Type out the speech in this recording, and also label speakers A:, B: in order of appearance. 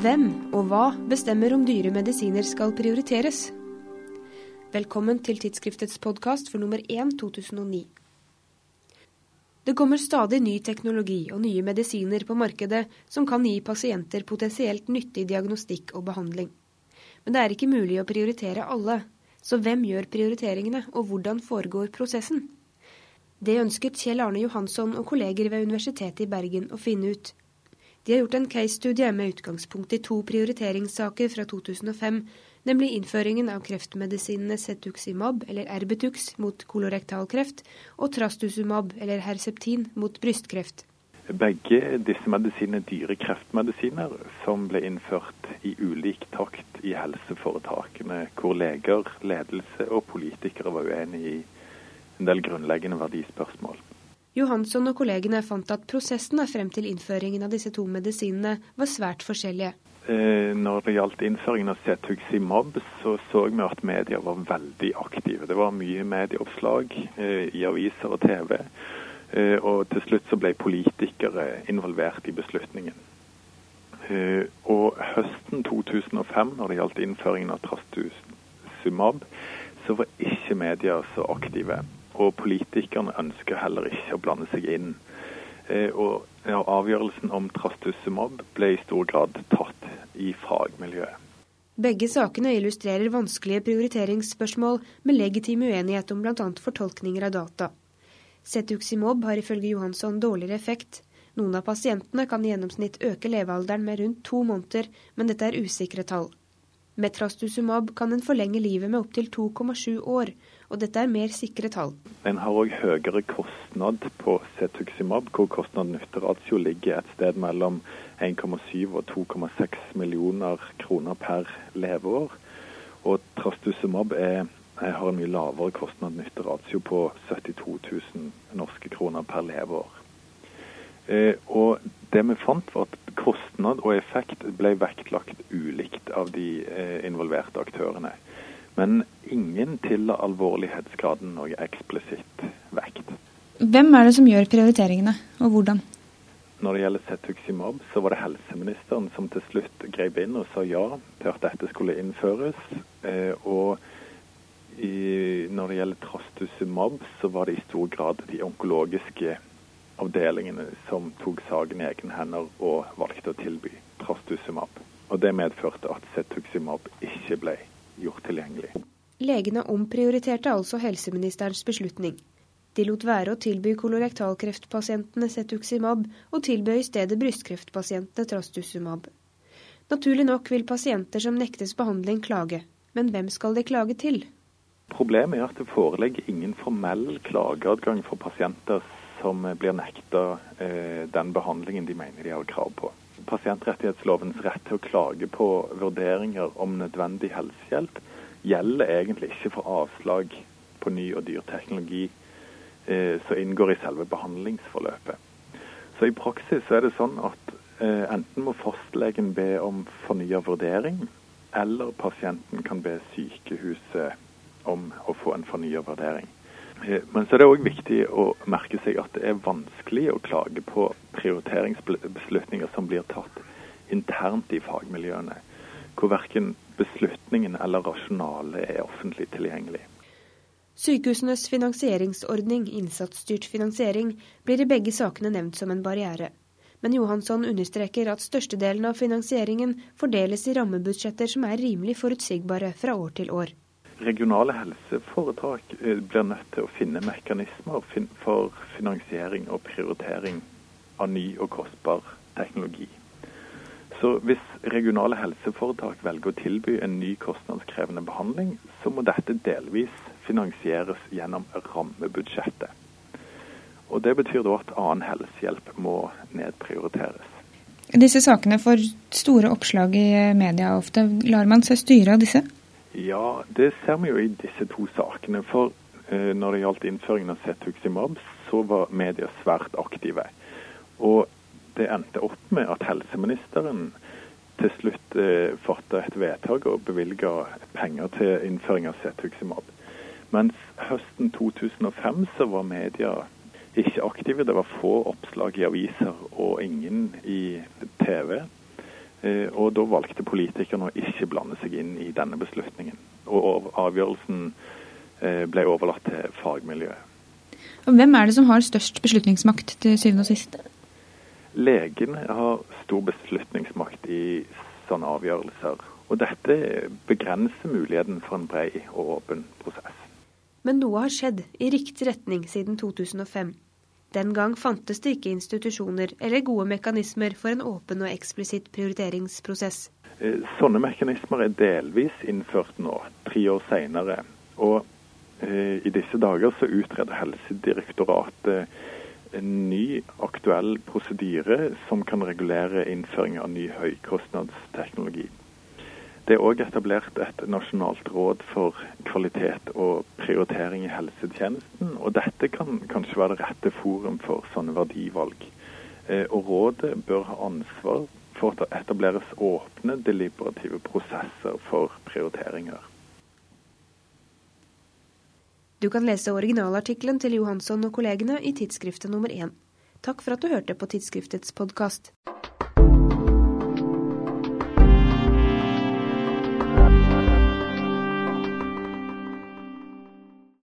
A: Hvem og hva bestemmer om dyre medisiner skal prioriteres? Velkommen til tidsskriftets podkast for nummer 1 2009. Det kommer stadig ny teknologi og nye medisiner på markedet som kan gi pasienter potensielt nyttig diagnostikk og behandling. Men det er ikke mulig å prioritere alle. Så hvem gjør prioriteringene, og hvordan foregår prosessen? Det ønsket Kjell Arne Johansson og kolleger ved Universitetet i Bergen å finne ut. De har gjort en case-studie med utgangspunkt i to prioriteringssaker fra 2005, nemlig innføringen av kreftmedisinene Cetuximab, eller Erbetux, mot kolorektalkreft, og Trastuzumab, eller Herceptin, mot brystkreft.
B: Begge disse medisinene er dyre kreftmedisiner som ble innført i ulik takt i helseforetakene, hvor leger, ledelse og politikere var uenige i en del grunnleggende verdispørsmål.
A: Johansson og kollegene fant at prosessene frem til innføringen av disse to medisinene var svært forskjellige.
B: Eh, når det gjaldt innføringen av Cetuximab, så så vi at media var veldig aktive. Det var mye medieoppslag eh, i aviser og TV. Eh, og til slutt så ble politikere involvert i beslutningen. Og høsten 2005, når det gjaldt innføringen av Trastuzumab, så var ikke media så aktive og politikerne ønsker heller ikke å blande seg inn. Eh, og Avgjørelsen om trastuzumab ble i stor grad tatt i fagmiljøet.
A: Begge sakene illustrerer vanskelige prioriteringsspørsmål med legitim uenighet om bl.a. fortolkninger av data. Setuximob har ifølge Johansson dårligere effekt. Noen av pasientene kan i gjennomsnitt øke levealderen med rundt to måneder, men dette er usikre tall. Med trastuzumab kan en forlenge livet med opptil 2,7 år, og dette er mer sikre tall.
B: En har òg høyere kostnad på Cetuximab, hvor kostnad-nytte-ratio ligger et sted mellom 1,7 og 2,6 millioner kroner per leveår. Og Trastuzumab er, har en mye lavere kostnad-nytte-ratio på 72 000 norske kroner per leveår. Eh, og det vi fant var at Kostnad og effekt ble vektlagt ulikt av de eh, involverte aktørene. Men ingen til alvorlighetsgraden noe eksplisitt vekt.
A: Hvem er det som gjør prioriteringene, og hvordan?
B: Når det gjelder Cetuximab, så var det helseministeren som til slutt grep inn og sa ja til at dette skulle innføres. Eh, og når det gjelder Trastuzumab, så var det i stor grad de onkologiske avdelingene som tok saken i egne hender og valgte å tilby Trastuzumab. Og det medførte at Cetuximab ikke ble gjort tilgjengelig.
A: Legene omprioriterte altså helseministerens beslutning. De lot være å tilby kolorektalkreftpasientene Cetuximab, og tilbød i stedet brystkreftpasientene Trastuzumab. Naturlig nok vil pasienter som nektes behandling klage, men hvem skal de klage til?
B: Problemet er at det foreligger ingen formell klageadgang for pasienter som blir nekta eh, den behandlingen de mener de har krav på pasientrettighetslovens rett til å klage på vurderinger om nødvendig helsehjelp gjelder egentlig ikke for avslag på ny og dyr teknologi eh, som inngår i selve behandlingsforløpet. Så i praksis er det sånn at eh, enten må fastlegen be om fornya vurdering, eller pasienten kan be sykehuset om å få en fornya vurdering. Eh, men så er det òg viktig å merke seg at det er vanskelig å klage på prioriteringsbeslutninger som blir tatt internt i fagmiljøene, hvor verken beslutningen eller rasjonalet er offentlig tilgjengelig.
A: Sykehusenes finansieringsordning, innsatsstyrt finansiering, blir i begge sakene nevnt som en barriere. Men Johansson understreker at størstedelen av finansieringen fordeles i rammebudsjetter som er rimelig forutsigbare fra år til år
B: regionale helseforetak eh, blir nødt til å finne mekanismer for finansiering og prioritering av ny og kostbar teknologi. Så hvis regionale helseforetak velger å tilby en ny kostnadskrevende behandling, så må dette delvis finansieres gjennom rammebudsjettet. Og Det betyr da at annen helsehjelp må nedprioriteres.
A: Disse sakene får store oppslag i media ofte. Lar man seg styre av disse?
B: Ja, det ser vi jo i disse to sakene. For eh, når det gjaldt innføringen av Cetuximab, så var media svært aktive. Og det endte opp med at helseministeren til slutt eh, fatta et vedtak og bevilga penger til innføring av Cetuximab. Mens høsten 2005 så var media ikke aktive. Det var få oppslag i aviser og ingen i TV. Og da valgte politikerne å ikke blande seg inn i denne beslutningen. Og avgjørelsen ble overlatt til fagmiljøet.
C: Og Hvem er det som har størst beslutningsmakt til syvende og sist?
B: Legene har stor beslutningsmakt i sånne avgjørelser. Og dette begrenser muligheten for en bred og åpen prosess.
A: Men noe har skjedd i riktig retning siden 2005. Den gang fantes det ikke institusjoner eller gode mekanismer for en åpen og eksplisitt prioriteringsprosess.
B: Eh, sånne mekanismer er delvis innført nå, tre år senere. Og eh, i disse dager så utreder Helsedirektoratet en ny aktuell prosedyre som kan regulere innføring av ny høykostnadsteknologi. Det er òg etablert et nasjonalt råd for kvalitet og prioritering i helsetjenesten. og Dette kan kanskje være det rette forum for sånne verdivalg. Eh, og Rådet bør ha ansvar for at det etableres åpne, deliberative prosesser for prioriteringer.
A: Du kan lese originalartikkelen til Johansson og kollegene i tidsskriftet nummer én. Takk for at du hørte på tidsskriftets podkast.